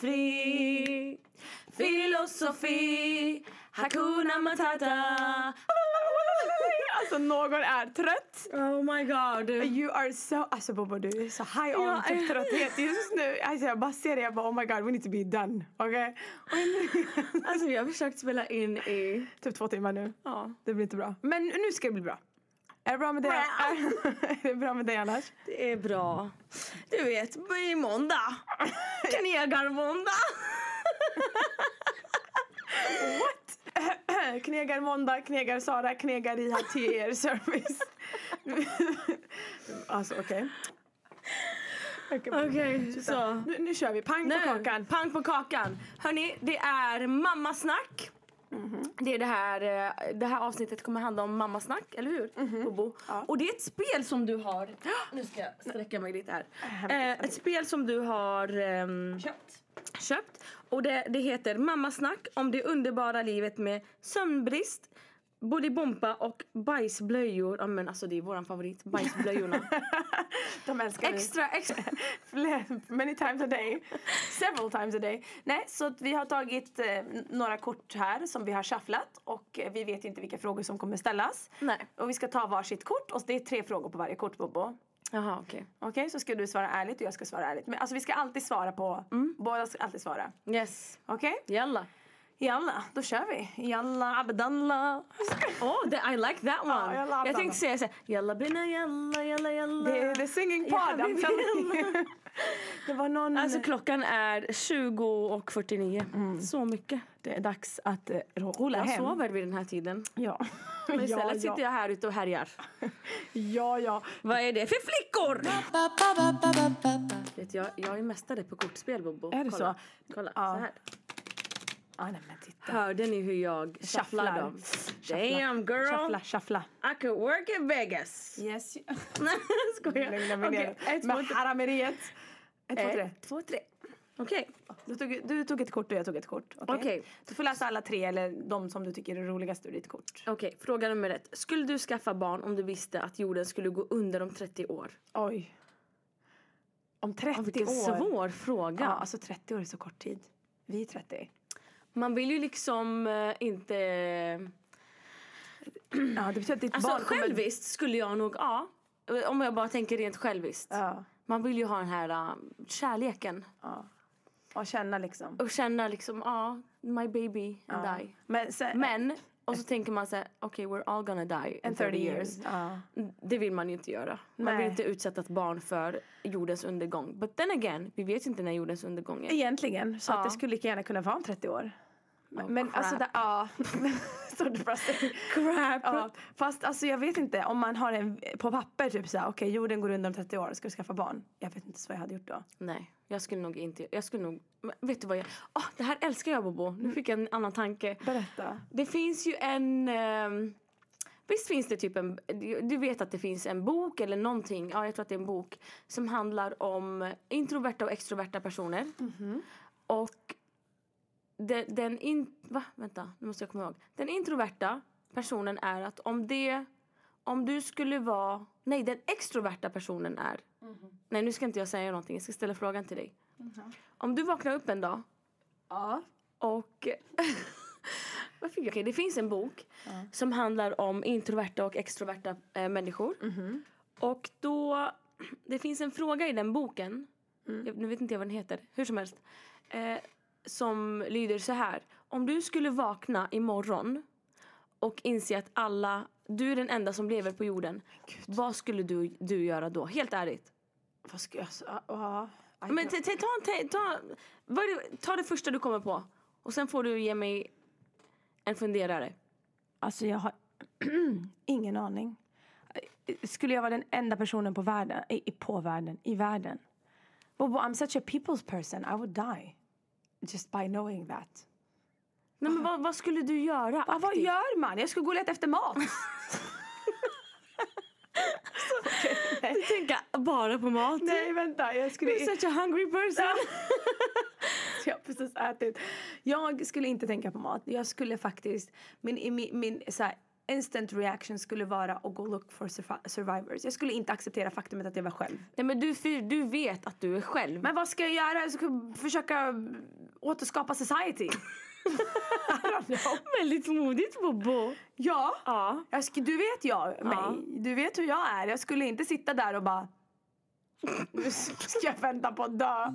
fri Filosofi Hakuna Matata Alltså någon är trött. Oh my god You are so, alltså Bobo du är så high on typ trötthet just nu. Alltså jag bara ser det, jag bara oh my god we need to be done. Okej? Alltså vi har försökt spela in i typ två timmar nu. Ja Det blir inte bra. Men nu ska det bli bra. Är det bra med dig? är det bra med dig annars? Det är bra Du vet, i måndag Knegarmåndag Knegar måndag, knegar Sara, knegar i TR service. alltså okej. Okej, så Nu, nu kör vi, pang på kakan. Pang på kakan. Hörni, det är mammasnack. Det, är det, här, eh, det här avsnittet kommer handla om mammasnack, eller hur? Bobo? Ja. Och det är ett spel som du har... Nu ska jag sträcka mig lite här. Eh, ett spel som du har ehm, Köpt. köpt. Och det, det heter Mammasnack om det underbara livet med sömnbrist, Bolibompa och bajsblöjor. Ja men alltså det är våran favorit, bajsblöjorna. De älskar extra, extra. Fler- Many times a day. Several times a day. Nej, så vi har tagit eh, några kort här som vi har shufflat och eh, vi vet inte vilka frågor som kommer ställas. Nej. Och vi ska ta varsitt kort och det är tre frågor på varje kort Bobo. Jaha okej. Okej, så ska du svara ärligt och jag ska svara ärligt. Men alltså vi ska alltid svara på, båda ska alltid svara. Yes. Okej? Jalla. Jalla, då kör vi. Jalla abdallah. Oh, the, I like that one. Ja, jalla, jag tänkte säga såhär, jalla bina jalla, jalla, jalla. Det är the singing pod, Jalla, I'm telling. Det var någon... Alltså klockan är 20 och 49. Så mycket. det är dags att uh, rulla Jag hem. sover vid den här tiden. Ja. Men istället ja, sitter ja. jag här ute och härjar. Ja, ja. Vad är det för flickor? Vet jag, jag är mästare på kortspel Bobo. Är det Kolla. så? Kolla, Ja. så här. Ah, nej. Hörde ni hur jag shufflar dem? Damn girl! Shuffla, shuffla. I could work in Vegas. Yes. Skojar. Lugna mig Okej, ner. ett, Med harameriet. Ett, två, tre. Två, tre. Okej. Du tog, du tog ett kort och jag tog ett kort. Okej. Okej. Du får läsa alla tre eller de som du tycker är roligast ur ditt kort. Okej, fråga nummer ett. Skulle du skaffa barn om du visste att jorden skulle gå under om 30 år? Oj. Om 30 Vilken år. svår fråga. Ja, alltså 30 år är så kort tid. Vi är 30. Man vill ju liksom eh, inte... Ja, det betyder att ditt Alltså barn kommer... själviskt skulle jag nog, ja. Om jag bara tänker rent själviskt. Ja, Man vill ju ha den här uh, kärleken. ja. Och känna liksom. Och känna liksom, ja, my baby and Ja. die. Men, sen, Men, och så tänker man så här, okej we're all gonna die in in 30 years. Ja. Det vill man ju inte göra. Man vill Nej. inte utsätta ett barn för jordens undergång. But then again, vi vet inte när jordens undergång är. Egentligen, så Ja. att det skulle lika gärna kunna vara om 30 år. Men, Oh, men crap. alltså, det, ja. så depressing. Crap! Ja, fast alltså jag vet inte, om man har en på papper typ såhär, okej jorden går under om 30 år, ska du skaffa barn? Jag vet inte vad jag hade gjort då. Nej, jag skulle nog inte, jag skulle nog, vet du vad jag, Åh, det här älskar jag Bobo, nu fick jag en annan tanke. Berätta. Det finns ju en, ehm, visst finns det typ en, du vet att det finns en bok eller någonting, ja jag tror att det är en bok, som handlar om introverta och extroverta personer. Och de, den in, va? Vänta, nu måste jag komma ihåg. Den introverta personen är att om det, om du skulle vara, nej den extroverta personen är, nej nu ska inte jag säga någonting, jag ska ställa frågan till dig. Om du vaknar upp en dag Ja. och vad fick jag? Okej, det finns en bok som handlar om introverta och extroverta eh, människor. Och då, det finns en fråga i den boken, jag, nu vet inte jag vad den heter, hur som helst. Eh, som lyder så här. Om du skulle vakna imorgon och inse att alla, du är den enda som lever på jorden. Vad skulle du, du göra då? Helt ärligt. Vad ska jag säga? Men ta, ta, ta, det, ta det första du kommer på. Och sen får du ge mig en funderare. Alltså jag har ingen aning. Skulle jag vara den enda personen på världen, i- på världen, i världen? Bobo, I'm such a people's person, I would die. Just by knowing that. Nej, men vad, vad skulle du göra? Ja, vad gör man? Jag skulle gå och leta efter mat. Du tänker bara på mat. Nej vänta, jag skulle... You're such a hungry person. Jag har precis ätit. Jag skulle inte tänka på mat. Jag skulle faktiskt, min, min, min så här, instant reaction skulle vara att gå look for survi- survivors. Jag skulle inte acceptera faktumet att jag var själv. Nej men du, du vet att du är själv. Men vad ska jag göra? Jag ska försöka återskapa society. Väldigt modigt Bobo. Ja. Ja. Jag du vet jag mig. Ja. Du vet hur jag är. Jag skulle inte sitta där och bara... Nu ska jag vänta på att dö.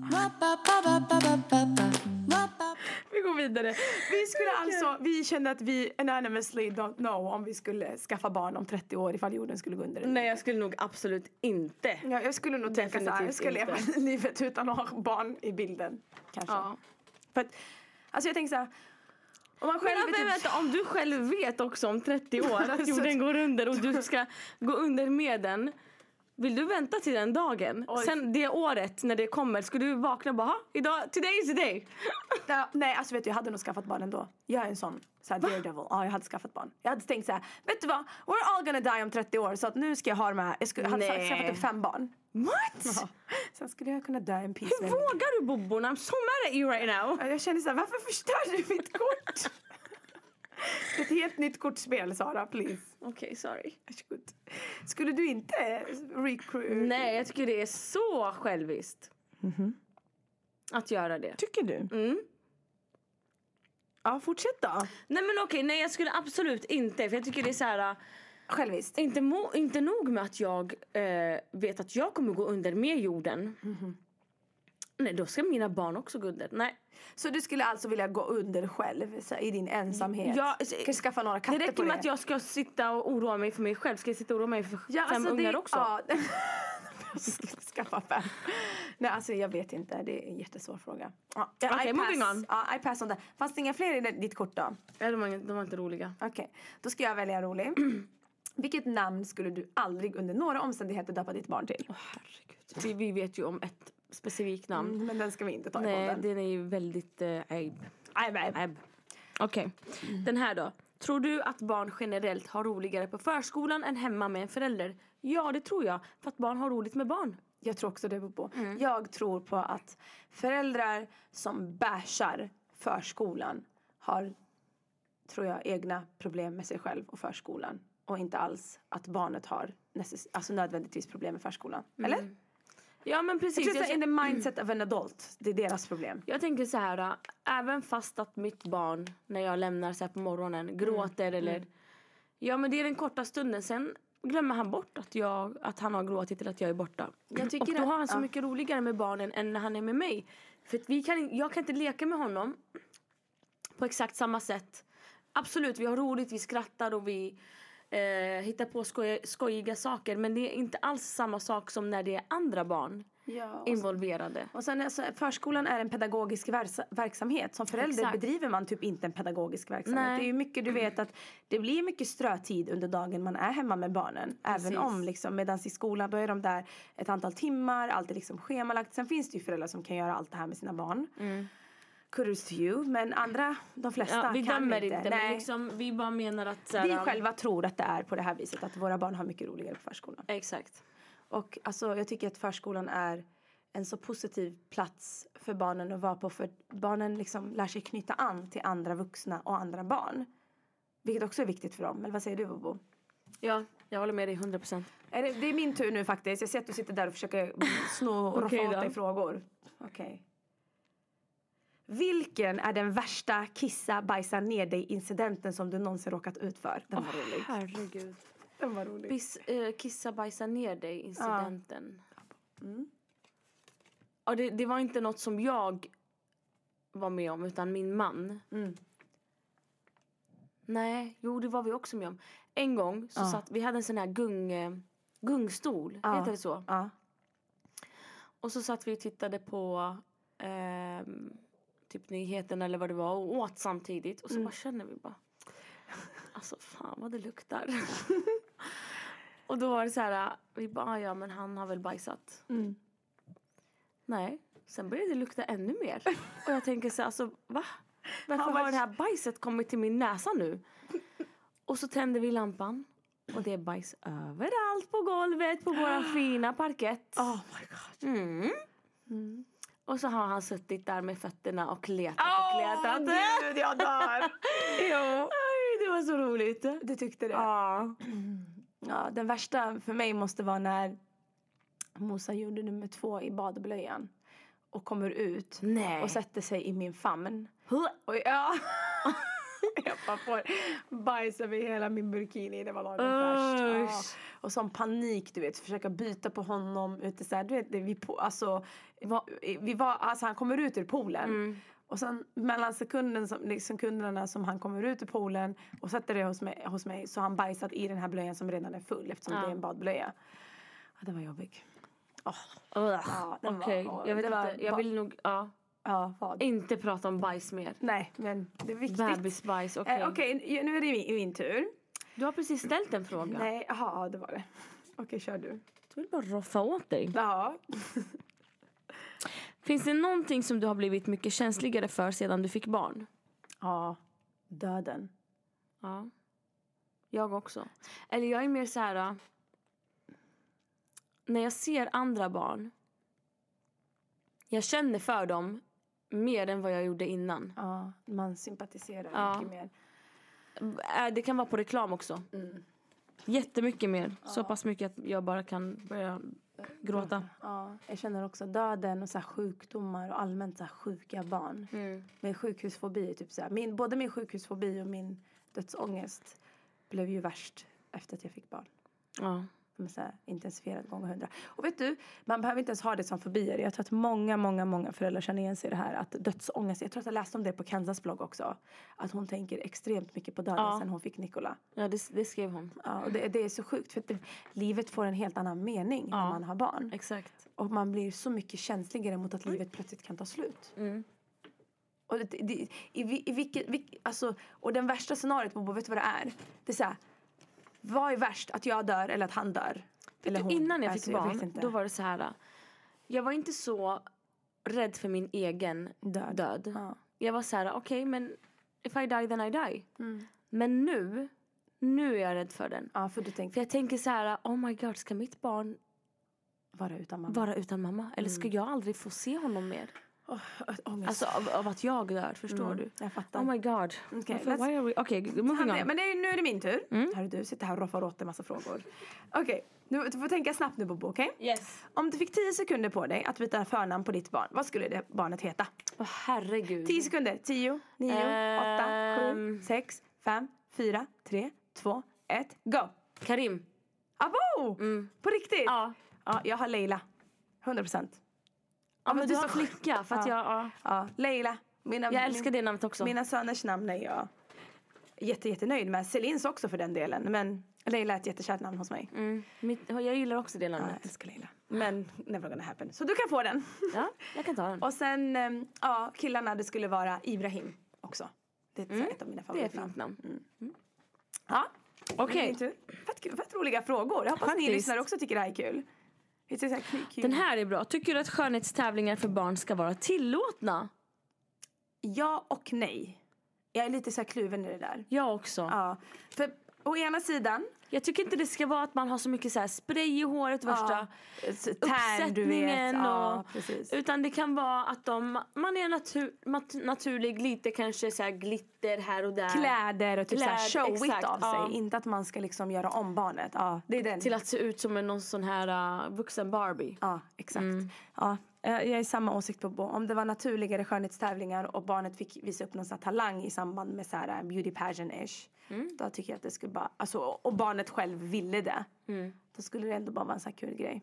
Vi går vidare. Vi skulle alltså, vi kände att vi anonymously don't know om vi skulle skaffa barn om 30 år ifall jorden skulle gå under. Nej jag skulle nog absolut inte. Ja, jag skulle nog tänka så här, jag ska Definitivt leva inte. livet utan att ha barn i bilden. Kanske. Ja. För att, alltså jag tänker så här. Om man själv Men typ- vänta, om du själv vet också om 30 år att jorden går under och du ska gå under med den. Vill du vänta till den dagen? Oj. Sen det året när det kommer, ska du vakna och bara "Ha, idag, today is the day. Ja, nej, alltså vet du, jag hade nog skaffat barn ändå. Jag är en sån, så här, daredevil. Ja, jag hade skaffat barn. Jag hade tänkt så här, vet du vad? We're all gonna die om 30 år så att nu ska jag ha de här, jag skulle, hade Nej. skaffat typ fem barn. What? Ja. Sen skulle jag kunna dö en peace. Hur vågar du Bobo? I'm so mad at you right now. Ja, Jag känner så här, varför förstör du mitt kort? Ett helt nytt kortspel, Sara, please. Okej, sorry. Varsågod. Skulle du inte recruit? Nej, jag tycker det är så själviskt. Att göra det. Tycker du? Mm. Ja, fortsätt då. Nej men okej, nej jag skulle absolut inte. För jag tycker det är så här. äh, Själviskt. Inte, mo- inte nog med att jag eh, vet att jag kommer gå under med jorden. Nej, då ska mina barn också gå under. Nej. Så du skulle alltså vilja gå under själv så, i din ensamhet? Ja, Kanske skaffa några Det katter räcker på med det? att jag ska sitta och oroa mig för mig själv. Ska jag sitta och oroa mig för Ja, fem alltså ungar det, också? Ja. jag skulle skaffa fem. Nej, alltså jag vet inte. Det är en jättesvår fråga. Ja, Okej, I moving on. Ja, I pass on that. Fanns det inga fler i det- ditt kort då? Nej, de, var, inte- de var inte roliga. Okej, då ska jag välja rolig. Vilket namn skulle du aldrig under några omständigheter döpa ditt barn till? Åh herregud. Vi, vi vet ju om ett specifikt namn. Mm, Men den ska vi inte ta i Nej, podden. den är ju väldigt eh. Nej, nej. Aib. Okej, den här då. Tror du att barn generellt har roligare på förskolan än hemma med en förälder? Ja, det tror jag. För att barn har roligt med barn. Jag tror också det på. Mm. Jag tror på att föräldrar som bashar förskolan har, tror jag, egna problem med sig själv och förskolan. Och inte alls att barnet har alltså nödvändigtvis problem med förskolan. Mm. Eller? Ja, men Jag precis. Jag, att in the mindset of an adult. Det är deras problem. jag tänker så här. Även fast att mitt barn, när jag lämnar så på morgonen, gråter eller... Ja, men det är den korta stunden. Sen glömmer han bort att, jag, att han har gråtit eller att jag är borta. Jag tycker och då att- har han så ja. mycket roligare med barnen än när han är med mig. För vi kan, jag kan inte leka med honom på exakt samma sätt. Absolut, vi har roligt, vi skrattar och vi eh, hittar på skoj, skojiga saker. Men det är inte alls samma sak som när det är andra barn Ja, och involverade. Och sen alltså, förskolan är en pedagogisk versa- verksamhet. Som förälder Exakt. bedriver man typ inte en pedagogisk verksamhet. Nej. Det är ju mycket, du vet att det blir mycket strötid under dagen man är hemma med barnen. Precis. Även om liksom, medan i skolan då är de där ett antal timmar, allt är liksom schemalagt. Sen finns det ju föräldrar som kan göra allt det här med sina barn. Kudos to you. Men andra, de flesta Ja, vi kan dömer inte. inte, Nej. men liksom, vi bara menar att... Så vi själva tror att det är på det här viset. Att våra barn har mycket roligare på förskolan. Exakt. Och alltså, jag tycker att förskolan är en så positiv plats för barnen att vara på. För barnen liksom lär sig knyta an till andra vuxna och andra barn. Vilket också är viktigt för dem. Eller vad säger du Bobo? Ja, jag håller med dig 100 procent. Det, är min tur nu faktiskt. Jag ser att du sitter där och försöker sno och roffa åt dig frågor. Okej. Vilken är den värsta kissa bajsa ner dig incidenten som du någonsin råkat ut för? Den var rolig. Herregud. Den var rolig. Bis, eh, kissa bajsa ner dig incidenten. Mm. Ja, det, det var inte något som jag var med om utan min man. Mm. Nej, jo det var vi också med om. En gång så Ja. satt, vi hade en sån här gung, eh, gungstol, Ja. heter det så? Ja. Och så satt vi och tittade på ehm, typ nyheterna eller vad det var och åt samtidigt. Och så Mm. bara känner vi bara, alltså fan vad det luktar. och då var det så här, vi bara, "Ah, ja men han har väl bajsat. Mm. Nej, sen började det lukta ännu mer. Och jag tänker så här, alltså va? Varför har det här bajset kommit till min näsa nu? Och så tänder vi lampan. Och det är bajs överallt på golvet på våra fina parkett. Oh my god. Mm. Och så har han suttit där med fötterna och kletat och Åh kletat. gud, jag dör. jo. Aj, det var så roligt. Du tyckte det? Ja. Ja, den värsta för mig måste vara när Mosa gjorde nummer två i badblöjan och kommer ut Nej. och sätter sig i min famn. Huh. Och ja. jag bara får bajs över hela min burkini. Det var lagom färskt. Ja. Och sån panik, du vet. Försöka byta på honom. Ute så här, du vet, vi, på, alltså, vi var, alltså, han kommer ut ur poolen. Mm. Och sen mellan sekunden som, sekunderna som han kommer ut ur poolen och sätter det hos mig, hos mig så har han bajsat i den här blöjan som redan är full eftersom Ja. det är en badblöja. Ja, den var jobbig. Åh, Ugh. Ja, den var- ja, jag vet det var inte. Jag vill nog ja, ja, vad? inte prata om bajs mer. Nej, men det är viktigt. Bebisbajs, okej. Eh, Okej, nu är det min, min tur. Du har precis ställt en fråga. Nej, jaha, det var det. Okej, kör du. Du vill bara roffa åt dig. Ja. Finns det någonting som du har blivit mycket känsligare för sedan du fick barn? Ja, döden. Ja. Jag också. Eller jag är mer så här... äh, När jag ser andra barn. Jag känner för dem mer än vad jag gjorde innan. Ja, man sympatiserar Ja. mycket mer. Äh, Det kan vara på reklam också. Mm. Jättemycket mer. Så pass mycket att jag bara kan börja gråta. Ja, jag känner också döden och så sjukdomar och allmänt så sjuka barn. Mm. Med sjukhusfobi, typ så här. Min, både min sjukhusfobi och min dödsångest blev ju värst efter att jag fick barn. Ja. Så här intensifierad gånger hundra. Och vet du, man behöver inte ens ha det som fobier. Jag tror att många, många, många föräldrar känner igen sig i det här. Att dödsångest, jag tror att jag läste om det på Kansas blogg också. Att hon tänker extremt mycket på döden Ja. sen hon fick Nikola. Ja, det, det skrev hon. Ja, och det, det är så sjukt för att det, livet får en helt annan mening när Ja. man har barn. Exakt. Och man blir så mycket känsligare mot att livet plötsligt kan ta slut. Mm. Och, det, det, i, vi- i vilket, vilk, alltså, och den värsta scenariot, Bobo, vet du vad det är? Det är så här, vad är värst? Att jag dör eller att han dör? Eller hon? Innan jag Alltså, fick vet barn, inte. då var det så här. Jag var inte så rädd för min egen Död. död. Ja. Jag var så här, okej men if I die then I die. Mm. Men nu, nu är jag rädd för den. ja, för du tänkte För jag tänker så här, oh my god, ska mitt barn vara utan mamma. vara utan mamma? Eller ska jag aldrig få se honom mer? Oh, ångest. Alltså av, av att jag dör, förstår Mm, du? Jag fattar. Oh my god. Okej, Varför- why are we... okay, moving on. Men det är, nu är det min tur. Mm. Här du sitter här och roffar åt dig massa frågor. Okej, nu, du får tänka snabbt nu Bobo, okej? Yes. Om du fick 10 sekunder på dig att byta förnamn på ditt barn, vad skulle det barnet heta? Åh herregud. 10 sekunder. 10, 9, 8, 7, Ehm. 6, 5, 4, 3, 2, 1, go! Karim. Abo! Mm. På riktigt? Ja. Ja, jag har Leila. 100 procent. Ja, men du så- flicka för att Ja. jag... Ja. Ja, Leila. Mina, Jag älskar det namnet också. Mina söners namn är jag jätte, jättenöjd med. Celins också för den delen. Men Leila är ett jättekärt namn hos mig. Mm. Mitt, jag gillar också det Ja, jag namnet. älskar Leila. Men never gonna happen. Så du kan få den. Ja, jag kan ta den. Och sen, ehm, ja, killarna det skulle vara Ibrahim också. Det är Mm. ett av mina Det är ett favoritnamn. fint namn. Ja, Okej. tur. Fett, fett roliga frågor. Jag hoppas ni Faktiskt. lyssnare också tycker det här är kul. Den här är bra. Tycker du att skönhetstävlingar för barn ska vara tillåtna? Ja och nej. Jag är lite så kluven i det där. Jag också. Ja, för å ena sidan Jag tycker inte det ska vara att man har så mycket så här spray i håret, värsta du vet. uppsättningen. Ja, och, precis. utan det kan vara att de, man är natur, naturlig, lite kanske så här glitter här och där. Kläder och typ så här showigt exakt, av sig. ja. Inte att man ska liksom göra om barnet. Ja, det är den. Till att se ut som en någon sån här uh, vuxen Barbie. Ja, exakt. Mm. Ja, eh, jag är samma åsikt på. Om det var naturligare skönhetstävlingar och barnet fick visa upp någon talang i samband med så här eh, beauty pageant-ish. Mm. Då tycker jag att det skulle bara, alltså, och barnet själv ville det. Mm. Då skulle det ändå bara vara en sån här kul grej.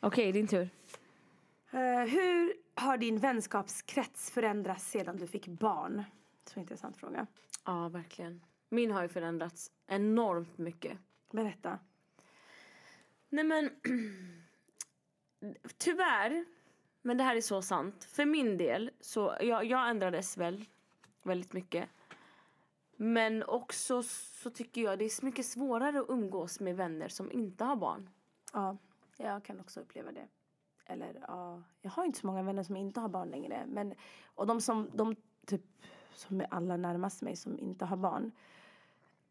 Okej, din tur. Eh, hur har din vänskapskrets förändrats sedan du fick barn? Så intressant fråga. Ja, verkligen. Min har ju förändrats enormt mycket. Berätta. Nej men, tyvärr, men det här är så sant. För min del, så jag, jag ändrades väl väldigt mycket. Men också så tycker jag det är så mycket svårare att umgås med vänner som inte har barn. Ja, jag kan också uppleva det. Eller ja, jag har inte så många vänner som inte har barn längre. Men, och de som, de typ, som är allra närmast mig som inte har barn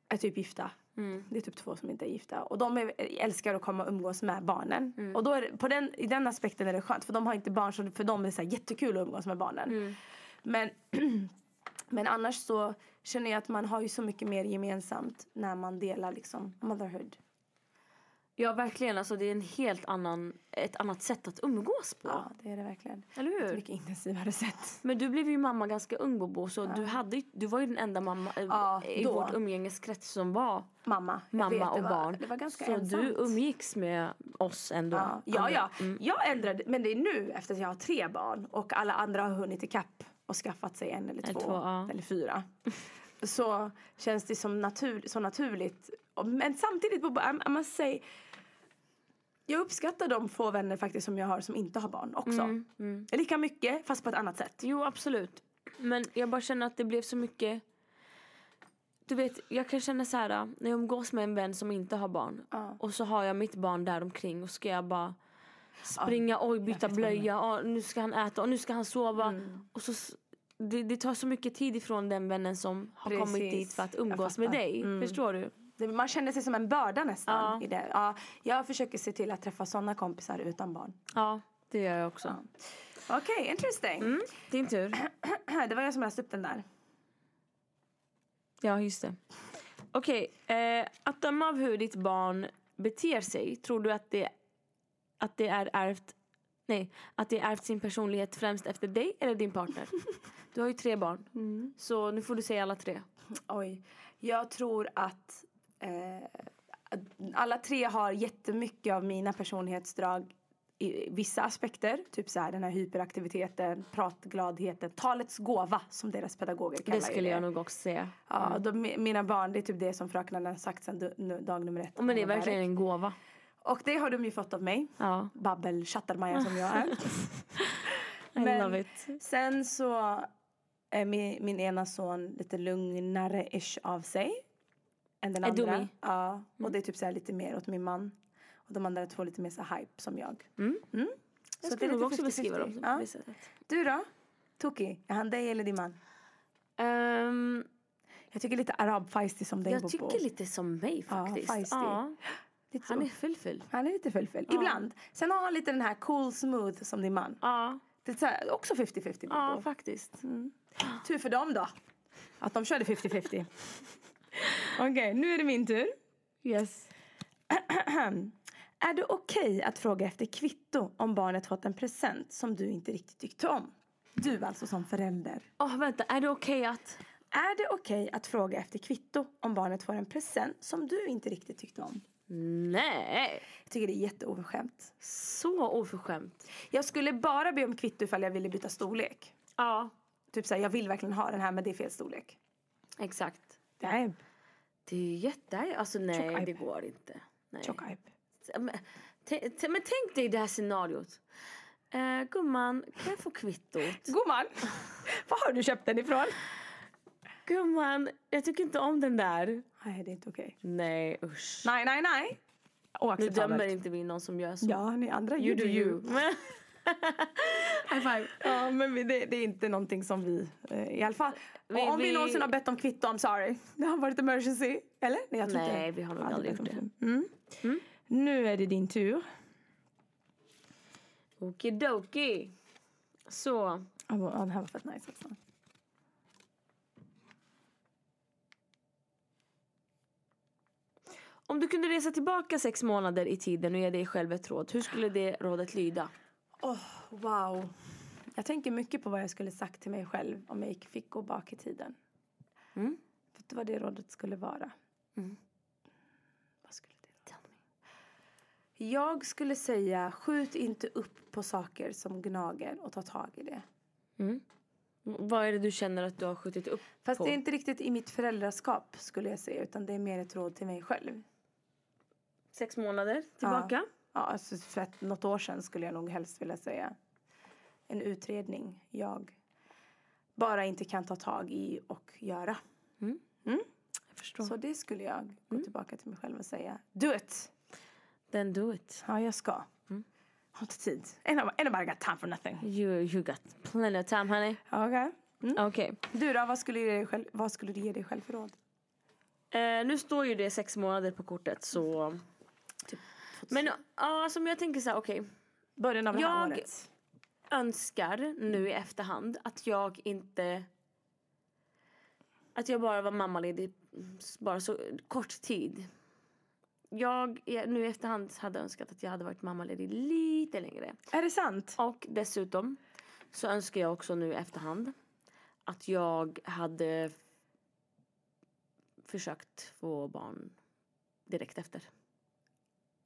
är typ gifta. Det är typ två som inte är gifta. Och de är, älskar att komma och umgås med barnen. Och då är på den, i den aspekten är det skönt. För de har inte barn så för dem är det så jättekul att umgås med barnen. Men Men annars så känner jag att man har ju så mycket mer gemensamt när man delar liksom motherhood. Ja verkligen, alltså det är en helt annan, ett annat sätt att umgås på. Ja, det är det verkligen. Eller Ett hur? mycket intensivare sätt. Men du blev ju mamma ganska ung Bobo så du, hade, du var ju den enda mamma eh, Ja, i då. vårt umgängeskrets som var Mamma. mamma vet, och var, barn. Det var ganska så ensamt. du umgicks med oss ändå. Ja, ja, ja. Mm. jag ändrade, men det är nu efter att jag har tre barn och alla andra har hunnit ikapp och skaffat sig en eller två, Eller två, ja. eller fyra. Så känns det som natur, så naturligt. Men samtidigt, I must say, jag uppskattar de få vänner faktiskt som jag har som inte har barn också. Mm, Lika mycket fast på ett annat sätt. Jo absolut. Men jag bara känner att det blev så mycket du vet, jag kan känna så här när jag umgås med en vän som inte har barn Ja. och så har jag mitt barn där omkring och ska jag bara springa, oj byta blöja, och nu ska han äta och nu ska han sova. Mm. Och så, det, det tar så mycket tid ifrån den vännen som har kommit Precis. dit för att umgås med dig. Mm. Förstår du? Man känner sig som en börda nästan. Ja. I det. Ja, jag försöker se till att träffa såna kompisar utan barn. Ja, det gör jag också. Okej, interesting. Mm, din tur. Det var jag som läste upp den där. Ja, just det. Okej, eh, att döma av hur ditt barn beter sig, tror du att det, att det är ärvt Nej, att det är ärvt sin personlighet främst efter dig eller din partner? Du har ju tre barn, Mm. så nu får du säga alla tre. Oj. Jag tror att eh, alla tre har jättemycket av mina personlighetsdrag i vissa aspekter. Typ så här, den här hyperaktiviteten, pratgladheten, talets gåva som deras pedagoger kallar Det skulle det. jag nog också säga. Ja, de, mina barn, det är typ det som fröknarna har sagt sedan dag nummer ett. Men det är verkligen en gåva. Och det har de ju fått av mig. Ja, Babbel-chattarmaja som jag är. Men-. Sen så är min, min ena son lite lugnare-ish av sig. Än den andra. dummy. Ja, och det är typ så lite mer åt min man. Och de andra två lite mer så hype som jag. Mm. Mm. Jag Så skulle det är nog också beskriva 50-50. dem Ja. Du då? Toki, är han dig eller din man? Ehm, Jag tycker lite arab-feisty som dig jag tycker lite som mig Ja, faktiskt. feisty. Ja, Lite så. han är full-full. han är lite full Ibland. Sen har han lite den här cool smooth som din man. Ja, Det är så här, också 50-50 Bobo. ja faktiskt. Tur för dem då. Att de körde 50-50. Okej, nu är det min tur. Yes. Är det okej att fråga efter kvitto om barnet fått en present som du inte riktigt tyckte om? Du alltså som förälder. Åh, vänta, är det okej att... Är det okej att fråga efter kvitto om barnet får en present som du inte riktigt tyckte om? Nej, Jag tycker det är jätteoförskämt. så oförskämt. Jag skulle bara be om kvitto ifall jag ville byta storlek. Ja, Typ såhär, jag vill verkligen ha den här men det är fel storlek. exakt. Damn. Det är ju jätte... Alltså nej, det går inte. Nej. Tjock. Men, men tänk dig det här scenariot. Uh, gumman, kan jag få kvittot? Gumman, var har du köpt den ifrån? Gumman, jag tycker inte om den där. Nej, det är inte okej. Nej, usch. Nej, nej, nej. Nu Oacceptabelt. dömer inte vi någon som gör så. Ja, ni andra, you do you. High five. Ja, men vi, det, det är inte någonting som vi, eh, i alla fall. Vi- om vi, vi- någonsin har bett om kvitto, I'm sorry. Det har varit emergency. Eller? Nej, jag tror inte. Nej, vi har nog aldrig bett om gjort det. kvitto. Mm. Nu är det din tur. Okidoki. Så, Ja, den här var fett nice också. Om du kunde resa tillbaka sex månader i tiden och ge dig själv ett råd, hur skulle det rådet lyda? Oh, wow. Jag tänker mycket på vad jag skulle sagt till mig själv om jag fick gå bak i tiden. Mm. Vet du vad det rådet skulle vara? Mm. Vad skulle det vara? Jag skulle säga skjut inte upp på saker som gnager och ta tag i det. Mm. Vad är det du känner att du har skjutit upp Fast på? det är inte riktigt i mitt föräldraskap skulle jag säga utan det är mer ett råd till mig själv. Sex månader tillbaka? Ja, alltså för ett, något år sedan skulle jag nog helst vilja säga. En utredning jag bara inte kan ta tag i och göra. Jag förstår. Så det skulle jag gå tillbaka till mig själv och säga. Do it! Then do it. Ja, jag ska. Har inte tid. Nobody got time for nothing. You, you got plenty of time honey. Okej. Mm. Okej. Du då, vad skulle, du ge dig själv, vad skulle du ge dig själv för råd? Eh, nu står ju det sex månader på kortet så... Men ja, alltså, men jag tänker så här, okej. Början av det här Jag- året. Önskar nu i efterhand att jag inte att jag bara var mammaledig bara så kort tid. Jag nu i efterhand hade önskat att jag hade varit mammaledig lite längre. Är det sant? Och dessutom så önskar jag också nu i efterhand att jag hade försökt få barn direkt efter.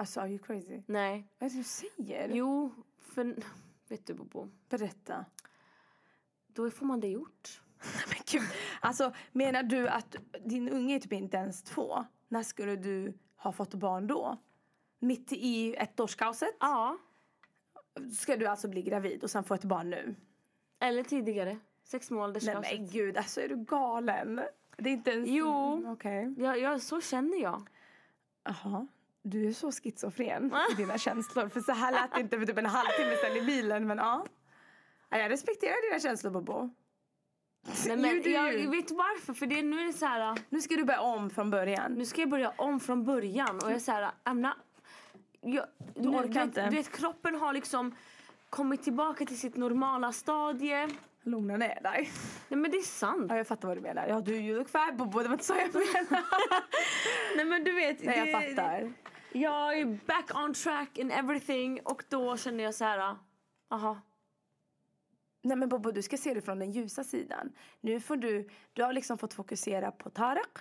Alltså, are you crazy? Nej. Vad är det du säger? Jo, för vet du Bobo? Berätta. Då får man det gjort. Men gud. Alltså, menar du att din unge är typ inte ens två? När skulle du ha fått barn då? Mitt i ettårskaoset? Ja. Ska du alltså bli gravid och sen få ett barn nu? Eller tidigare. Sex månaders Nej men gud, alltså är du galen? Det är inte ens... Jo. Okej. Ja, ja, så känner jag. Jaha. Du är så schizofren i dina känslor. För så här lät det inte för typ en halvtimme sedan i bilen. Men ja. ja jag respekterar dina känslor Bobo. Nej, men You jag, you. vet varför. För det, nu är det så här. Nu ska du börja om från början. Nu ska jag börja om från början. Och jag är så här. Not, jag, du orkar inte. Du vet, kroppen har liksom kommit tillbaka till sitt normala stadie. Lugna ner dig. Nej men det är sant. Ja, jag fattar vad du menar. Ja, du you look fat Bobo. Det var inte så jag menade. Nej men du vet. Nej, jag det- fattar. Jag är back on track and everything. Och då känner jag så här. Aha. Nej men Bobo, du ska se det från den ljusa sidan. Nu får du, du har liksom fått fokusera på Tarek.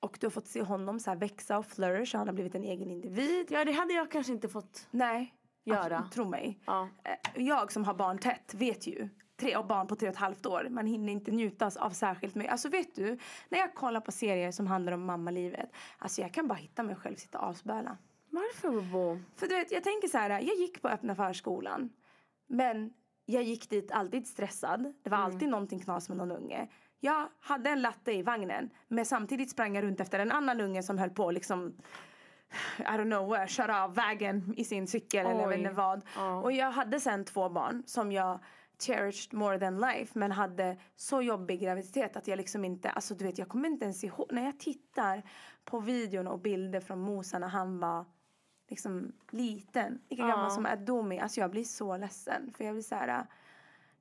Och du har fått se honom så växa och flourish. Han har blivit en egen individ. Ja det hade jag kanske inte fått. Nej, Göra. absolut, tro mig. Ja. Eh, Jag som har barn tätt vet ju. Tre barn på tre och ett halvt år. Man hinner inte njuta av särskilt mycket. Alltså vet du, när jag kollar på serier som handlar om mammalivet. Alltså jag kan bara hitta mig själv sitta och asböla. Varför Bobo? För du vet, jag tänker så här, jag gick på öppna förskolan. Men jag gick dit alltid stressad. Det var alltid någonting knas med någon unge. Jag hade en latte i vagnen. Men samtidigt sprang jag runt efter en annan unge som höll på liksom I don't know where, köra av vägen i sin cykel eller Oj. inte vad. Ja. Och jag hade sen två barn som jag cherished more than life men hade så jobbig graviditet att jag liksom inte, alltså du vet jag kommer inte ens ihåg, när jag tittar på videon och bilder från Mosa när han var liksom liten, lika Ja. gammal som Adomi, alltså jag blir så ledsen för jag blir så här,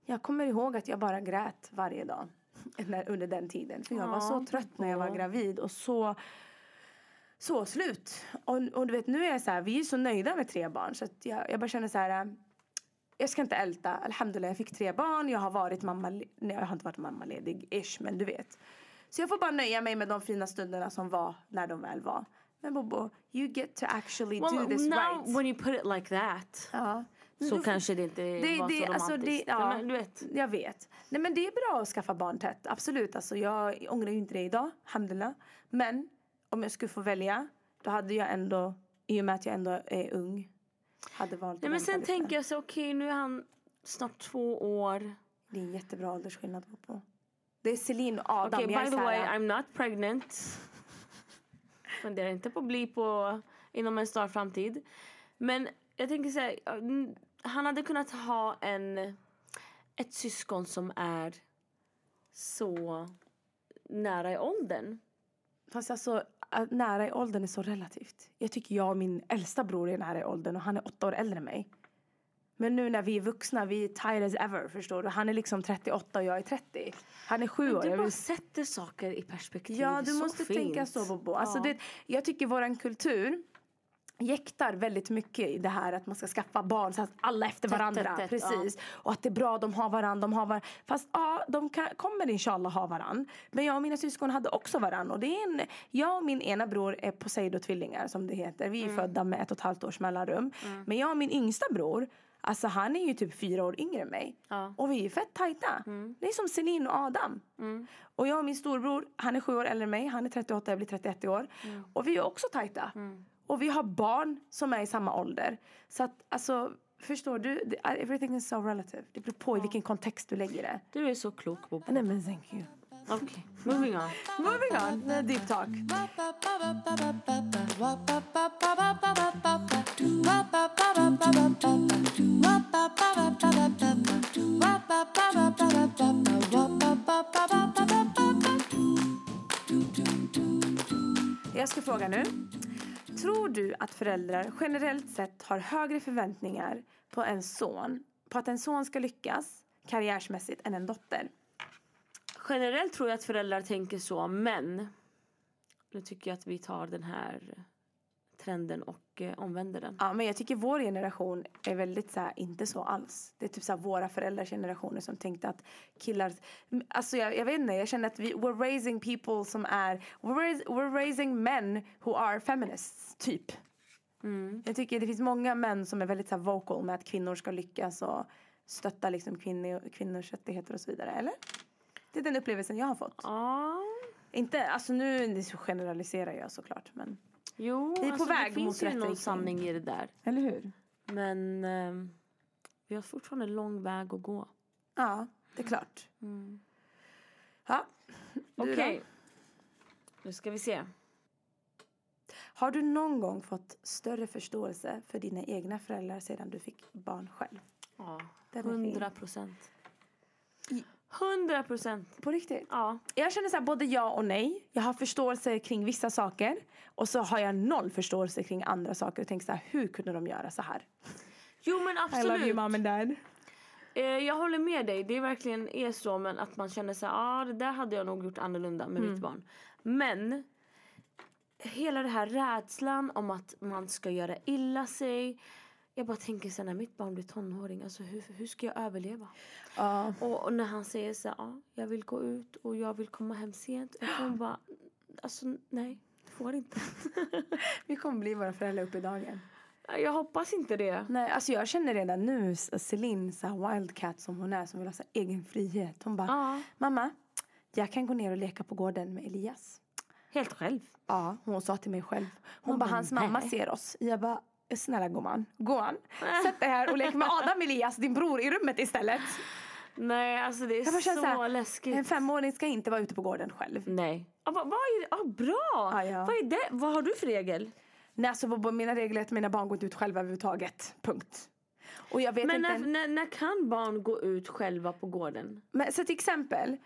jag kommer ihåg att jag bara grät varje dag under den tiden för jag var så trött när jag var gravid och så så slut. Och, och du vet nu är jag så här, vi är så nöjda med tre barn så jag, jag bara känner så här. Jag ska inte älta. Alhamdulillah jag fick tre barn. Jag har varit mamma, nej jag har inte varit mammaledig ish men du vet. Så jag får bara nöja mig med de fina stunderna som var när de väl var. Men Bobo, you get to actually do Well, this now right. when you put it like that. Ja. Så får- kanske det inte det, var det, så alltså, romantiskt. det, ja, men, du vet. Jag vet. Nej men det är bra att skaffa barn tätt. Absolut. Alltså, jag ångrar ju inte det idag. Alhamdulillah. Men om jag skulle få välja. Då hade jag ändå, i och med att jag ändå är ung. Hade valt Nej, men sen tänker jag så okej nu är han snart två år. Det är en jättebra åldersskillnad på. Det är Celine och Adam. Okej är by the way I'm not pregnant. Funderar inte på att bli på inom en snar framtid. Men jag tänker så här, han hade kunnat ha en ett syskon som är så nära i åldern. Fast alltså, nära i åldern är så relativt. Jag tycker jag och min äldsta bror är nära i åldern och han är åtta år äldre än mig. Men nu när vi är vuxna, vi är tired as ever, förstår du? Han är liksom 38 och jag är 30. Han är sju år. Du bara vill- sätter saker i perspektiv. Ja, du så måste fint. tänka så Bobo. Alltså, Ja. det, jag tycker våran kultur jäktar väldigt mycket i det här att man ska skaffa barn så att alla efter varandra. tätt, tätt, Precis. Och att det är bra, de har varandra, de har varandra. Fast ja, de kan, kommer inshallah ha varandra. Men jag och mina syskon hade också varandra. Och det är en, jag och min ena bror är Poseidon-tvillingar som det heter. Vi är Mm. födda med ett och ett halvt års mellanrum. Men jag och min yngsta bror, alltså han är ju typ fyra år yngre än mig. Ja. Mm. Och vi är fett tajta. Det är som Celine och Adam. Och jag och min storbror, han är sju år äldre än mig. Han är 38, jag blir 31 i år. Mm. Och vi är också tajta. Och vi har barn som är i samma ålder. Så att alltså, förstår du? Everything is so relative. Det beror på i vilken kontext du lägger det. Du är så klok Bobo. Nej men thank you. Okej, moving on. Moving on, uh, deep talk. Jag ska fråga nu. Tror du att föräldrar generellt sett har högre förväntningar på en son, på att en son ska lyckas karriärsmässigt än en dotter? generellt tror jag att föräldrar tänker så, men nu tycker jag att vi tar den här trenden och eh, omvänder den. Ja, men jag tycker vår generation är väldigt så här, inte så alls. Det är typ så här, våra föräldrars generationer som tänkte att killar... Alltså jag, jag vet inte, jag känner att vi, we're raising people som är... We're, we're raising men who are feminists, typ. Jag tycker det finns många män som är väldigt så här, vocal med att kvinnor ska lyckas och stötta liksom kvinnor, kvinnors rättigheter och så vidare, eller? Det är den upplevelsen jag har fått. Ja, Inte, alltså nu generaliserar jag såklart, men... jo, Vi är på alltså, väg det finns mot ju rätt någon sanning i det där. Eller hur? Men eh, vi har fortfarande lång väg att gå. Ja, det är klart. Ja. Du då? Okej. Nu ska vi se. Har du någon gång fått större förståelse för dina egna föräldrar sedan du fick barn själv? Ja. 100 procent. 100 procent. På riktigt? Ja. Jag känner så här, både ja och nej. Jag har förståelse kring vissa saker och så har jag noll förståelse kring andra saker och tänker så här, hur kunde de göra så här? Jo men I love you absolut. mom and dad. Eh, jag håller med dig. Det är verkligen är så men att man känner så här, ja ah, det där hade jag nog gjort annorlunda med Mm. mitt barn. Men hela det här rädslan om att man ska göra illa sig. Jag bara tänker här, när mitt barn blir tonåring, alltså hur, hur ska jag överleva? Ja. Och, och när han säger så här, ja, jag vill gå ut och jag vill komma hem sent. Jag kommer bara, alltså nej, du får inte. Vi kommer bli våra föräldrar upp i dagen. jag hoppas inte det. Nej, alltså jag känner redan nu Celine, så wildcat som hon är, som vill ha så egen frihet. Hon bara, Ja, mamma, jag kan gå ner och leka på gården med Elias. helt själv. Ja, hon sa till mig själv. Hon Mamma, bara, hans mamma nej. ser oss. Jag bara, snälla gumman, gå an. Sätt dig här och lek med Adam Elias, din bror, i rummet istället. Nej, alltså det är så, så här, läskigt. En femåring ska inte vara ute på gården själv. Nej. Ah, vad, vad är? Ah, bra! Ja, ja. Vad är det? Vad har du för regel? Nej, alltså, vad- mina regler är att mina barn går inte ut själva överhuvudtaget. Punkt. Och jag vet Men inte... när, när, när kan barn gå ut själva på gården? Men så till exempel,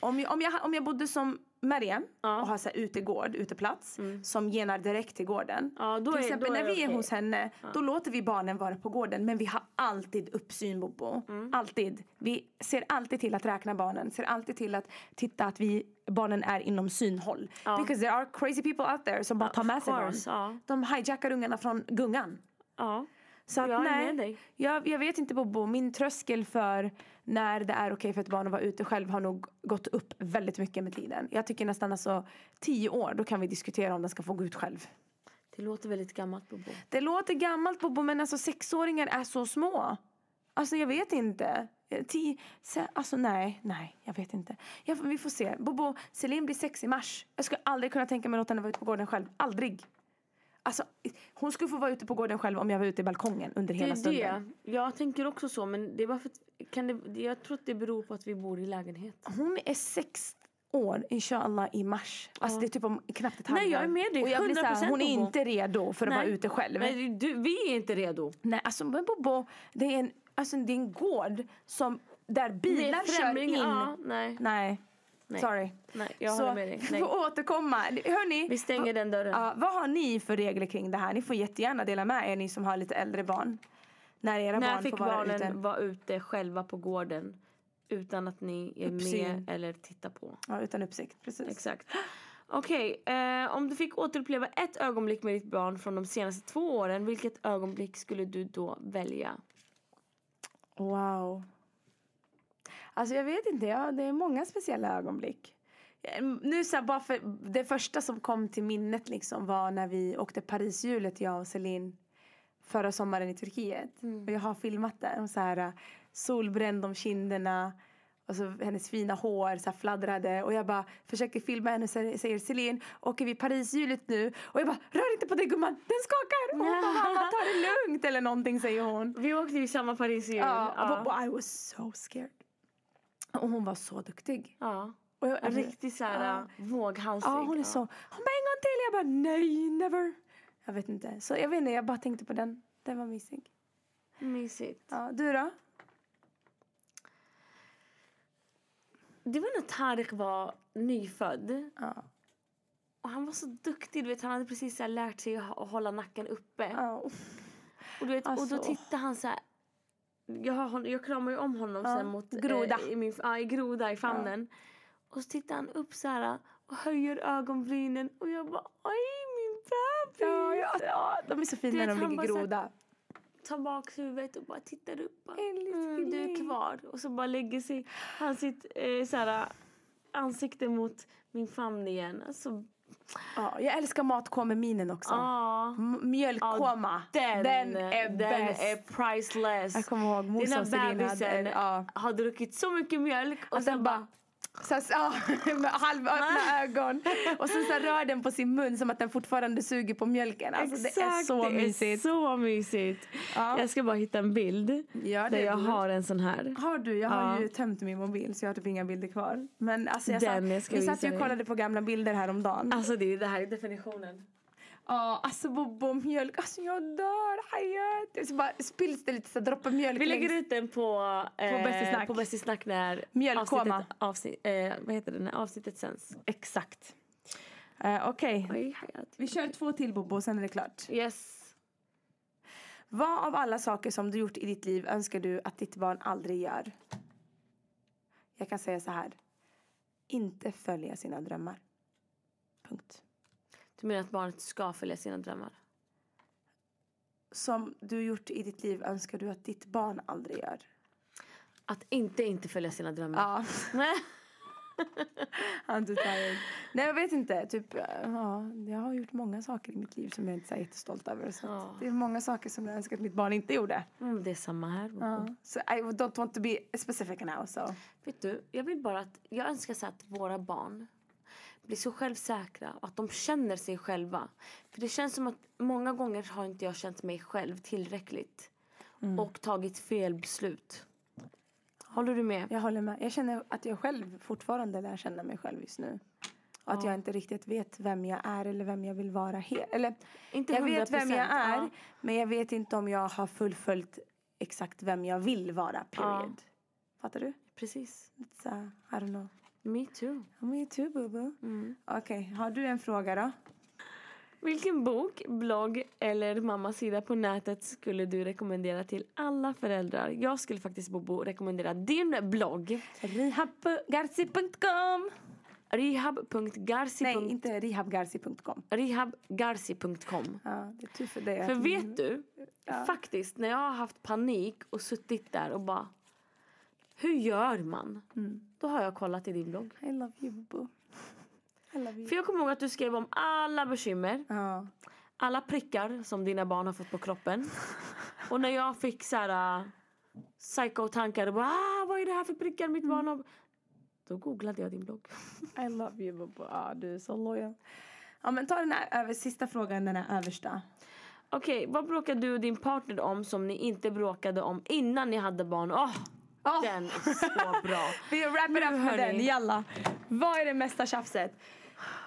om jag, om jag, om jag bodde som Mariam Ja. Mm. och har så här utegård, uteplats som genar direkt till gården. Ja, till är- exempel är när vi är okej. hos henne, då låter vi barnen vara på gården men vi har alltid uppsyn Bobo. Mm. Alltid. Vi ser alltid till att räkna barnen, ser alltid till att titta att vi, barnen är inom synhåll. Because there are crazy people out there som bara tar med sig ja. De hijackar ungarna från gungan. Ja. Så att, Jag är nej. Jag, jag vet inte Bobo, min tröskel för när det är okej för ett barn att vara ute själv har nog gått upp väldigt mycket med tiden. Jag tycker nästan alltså tio år, då kan vi diskutera om den ska få gå ut själv. Det låter väldigt gammalt Bobo. Det låter gammalt Bobo men alltså sexåringar är så små. Alltså jag vet inte. Tio, alltså nej, nej, jag vet inte. Ja, vi får se. Bobo, Celine blir sex i mars. Jag skulle aldrig kunna tänka mig att låta henne vara ute på gården själv. Aldrig. Alltså, hon skulle få vara ute på gården själv om jag var ute i balkongen under Det hela stunden. det. Jag tänker också så men det är bara för att, kan det, jag tror att det beror på att vi bor i lägenhet. Hon är sex år, inshallah, i mars. Alltså det är typ om knappt ett halvår. Nej, jag är med dig. Och jag blir så här, 100% hon är inte redo för att vara ute själv. Nej, Nej, du, vi är inte redo. alltså men Bobo, det är en, alltså, det är en gård som, där bilar kör in. Ja, nej. Nej. Nej. sorry. Nej, jag så, håller med dig. Nej. får återkomma. Hörni, Vi stänger den dörren. ja, vad har ni för regler kring det här? Ni får jättegärna dela med er, ni som har lite äldre barn. När era När barn fick får vara barnen ute. vara ute själva på gården utan att ni är Uppsyn. med eller tittar på? Ja, utan uppsikt. Precis. Exakt. Okej, eh, om du fick återuppleva ett ögonblick med ditt barn från de senaste två åren, vilket ögonblick skulle du då välja? Wow. Alltså jag vet inte, ja, det är många speciella ögonblick. Nu så här, bara för det första som kom till minnet liksom var när vi åkte Parishjulet jag och Celine förra sommaren i Turkiet. Och jag har filmat. Och så här, solbränd om kinderna och så hennes fina hår så fladdrade och jag bara försöker filma henne och säger Celine åker vi Parishjulet nu? Och jag bara rör inte på dig gumman, den skakar! Och hon bara mamma ta det lugnt eller någonting säger hon. Vi åkte ju samma Paris jul. Ja, ja. och I was so scared. Och hon var så duktig. ja. Och jag, Riktigt såhär Ja. våghalsig. Ja, hon är så. Hon bara en gång till. Jag bara nej, never. Jag vet inte. Så jag vet inte, jag bara tänkte på den. Den var mysig. Mysigt. Ja, du då? Det var när Tarik var nyfödd. Ja. Och han var så duktig. Du vet, han hade precis så lärt sig att hå- att hålla nacken uppe. Ja. Och, du vet, och Alltså. då tittade han så här. Jag, har, jag kramar ju om honom Ja, sen mot groda. Eh, i, min, ja, i groda i famnen. Och så tittar han upp så här och höjer ögonbrynen och jag bara oj bebis. Ja, ja, ja, de är så fina när de ligger groda. Tar bak huvudet och bara tittar upp. Bara, mm, du är kvar. Och så bara lägger sig han sitt eh, så här, ansikte mot min famn igen. Alltså, Ja, jag älskar matkoma-minen också. ja. Mjölkkoma. Den, den är den bäst. är priceless. Jag kommer ihåg morsan Selina. bebisen Ja. har druckit så mycket mjölk och Och sen bara så här, ja, med halvöppna ögon. Och sen så här rör den på sin mun som att den fortfarande suger på mjölken. Alltså det är så det mysigt. är så mysigt. Ja. Jag ska bara hitta en bild Ja, där är jag har en sån här. Har du? Jag har Ja. ju tömt min mobil så jag har typ inga bilder kvar. Men alltså jag Den sa, jag vi satt och kollade på gamla bilder häromdagen. Alltså det, är- det här är definitionen. Ja, alltså bobo mjölk. Alltså jag dör, hayat. Så bara spills det lite så droppar mjölk Vi lägger ut den på, eh, På Bäst i snack. på Bäst i snack när Mjölkkoma. avsnittet, avsnitt, eh, vad heter det, när avsnittet sänds. Exakt. Uh, Okej, hayat. vi kör två till bobo och sen är det klart. Yes. Vad av alla saker som du gjort i ditt liv önskar du att ditt barn aldrig gör? Jag kan säga så här. Inte följa sina drömmar. Punkt. Du menar att barnet ska följa sina drömmar? Som du gjort i ditt liv önskar du att ditt barn aldrig gör? Att inte inte följa sina drömmar? Ja. I'm too tired. Nej, jag vet inte. Typ, ja, jag har gjort många saker i mitt liv som jag inte är jättestolt över. Så Ja. det är många saker som jag önskar att mitt barn inte gjorde. Mm, det är samma här. Ja. Så I don't want to be specific now. So. Vet du, jag vill bara att, jag önskar så att våra barn blir så självsäkra och att de känner sig själva. För det känns som att många gånger har inte jag känt mig själv tillräckligt. Och tagit fel beslut. Håller du med? Jag håller med. Jag känner att jag själv fortfarande lär känna mig själv just nu. Och att Ja. jag inte riktigt vet vem jag är eller vem jag vill vara. He- eller, Inte jag vet vem jag 100%, är, ja. men jag vet inte om jag har fullföljt exakt vem jag vill vara, period. Fattar du? Precis. It's, uh, I don't know. Me too. Me too, boo Mm. Okej, har du en fråga då? Vilken bok, blogg eller mammas sida på nätet skulle du rekommendera till alla föräldrar? Jag skulle faktiskt Bobo rekommendera din blogg. Rehabgarci.com Rehab.garci. Nej, inte rehabgarci.com. Rehabgarci.com. Ja, det är tur för dig. För vet du, faktiskt när jag har haft panik och suttit där och bara hur gör man? Då har jag kollat i din blogg. I love you, boo. I love you. För jag kommer ihåg att du skrev om alla bekymmer, Ja. alla prickar som dina barn har fått på kroppen. Och när jag fick så här uh, psycho-tankar och bara ah, vad är det här för prickar mitt barn har? Då googlade jag din blogg. I love you, boo. Ja, du är så loyal. Ja, men ta den här över, sista frågan, den här översta. Okej, vad bråkar du och din partner om som ni inte bråkade om innan ni hade barn? Åh, Åh! den är så bra. Vi wrap it up med den, jalla. Vad är det mesta tjafset?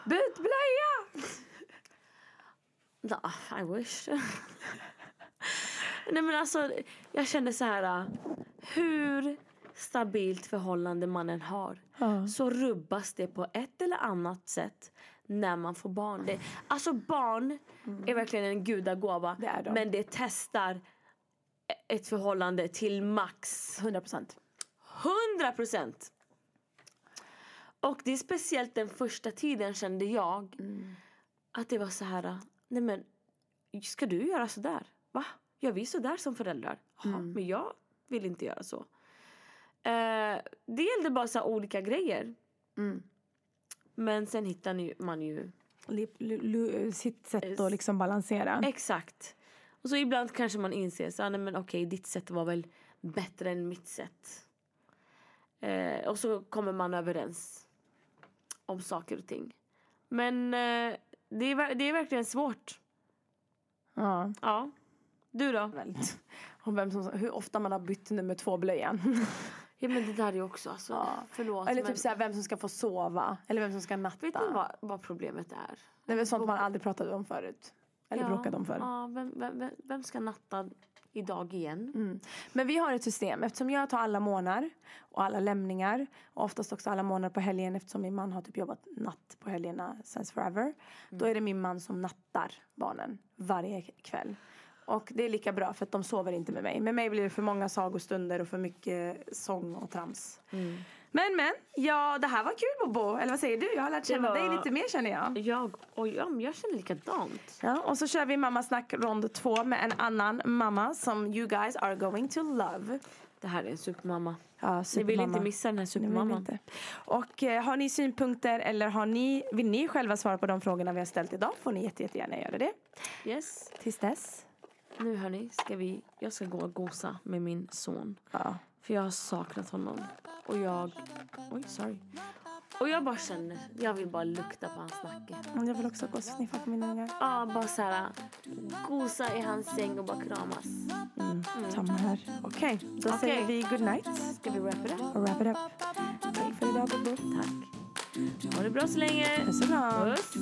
Byt blöja! I wish. Nej men alltså, jag kände så här. uh, Hur stabilt förhållande man än har Ja. så rubbas det på ett eller annat sätt när man får barn. Det, alltså barn är verkligen en gudagåva. Det. Men det testar ett förhållande till max 100 procent. 100 procent. Och det är speciellt den första tiden kände jag att det var så här, nej men ska du göra så där? Va? Gör vi så där som föräldrar? Ja, men jag vill inte göra så. Eh, det gällde bara så olika grejer. Mm. Men sen hittar man ju lu- lu- Sitt sätt att liksom balansera. Exakt. Och så ibland kanske man inser så, nej, men okej, ditt sätt var väl bättre än mitt sätt. Eh, och så kommer man överens om saker och ting. Men eh, det, är, det är verkligen svårt. Ja. Ja. Du då? Väldigt. Och vem som, hur ofta man har bytt nummer två blöjan. Ja men det där är ju också alltså, Ja. förlåt. Eller men typ såhär, vem som ska få sova. Eller vem som ska natta. vet ni vad, vad problemet är? Det är väl sånt man aldrig pratade om förut. Eller bråkade om förr. Ja, vem, vem, vem, ska natta idag igen? Mm. Men vi har ett system. Eftersom jag tar alla månader och alla lämningar. Och oftast också alla månader på helgen eftersom min man har typ jobbat natt på helgerna since forever. Då är det min man som nattar barnen varje kväll. Och det är lika bra för att de sover inte med mig. Med mig blir det för många sagostunder och för mycket sång och trams. Men men, ja det här var kul Bobo. Eller vad säger du? Jag har lärt känna var- dig lite mer känner jag. Jag, och ja, men jag känner likadant. Ja, och så kör vi mammasnack rond två med en annan mamma som you guys are going to love. Det här är en supermamma. Ja, Ni vill supermamma. inte missa den här supermamman. Och eh, har ni synpunkter eller har ni, vill ni själva svara på de frågorna vi har ställt idag får ni jätte, jättegärna göra det. Yes. Tills dess. Nu hörni, ska vi, jag ska gå och gosa med min son. Ja. För jag har saknat honom. Och jag, oj sorry. Och jag bara känner, jag vill bara lukta på hans nacke. Jag vill också gå och sniffa på mina ungar. Ja, bara såhär gosa i hans säng och bara kramas. Samma här. Okej, då Okej. säger vi good night Ska vi wrap it up? och wrap it up. Tack för idag Bobo. Tack. Ha det bra så länge. Puss och kram. Puss.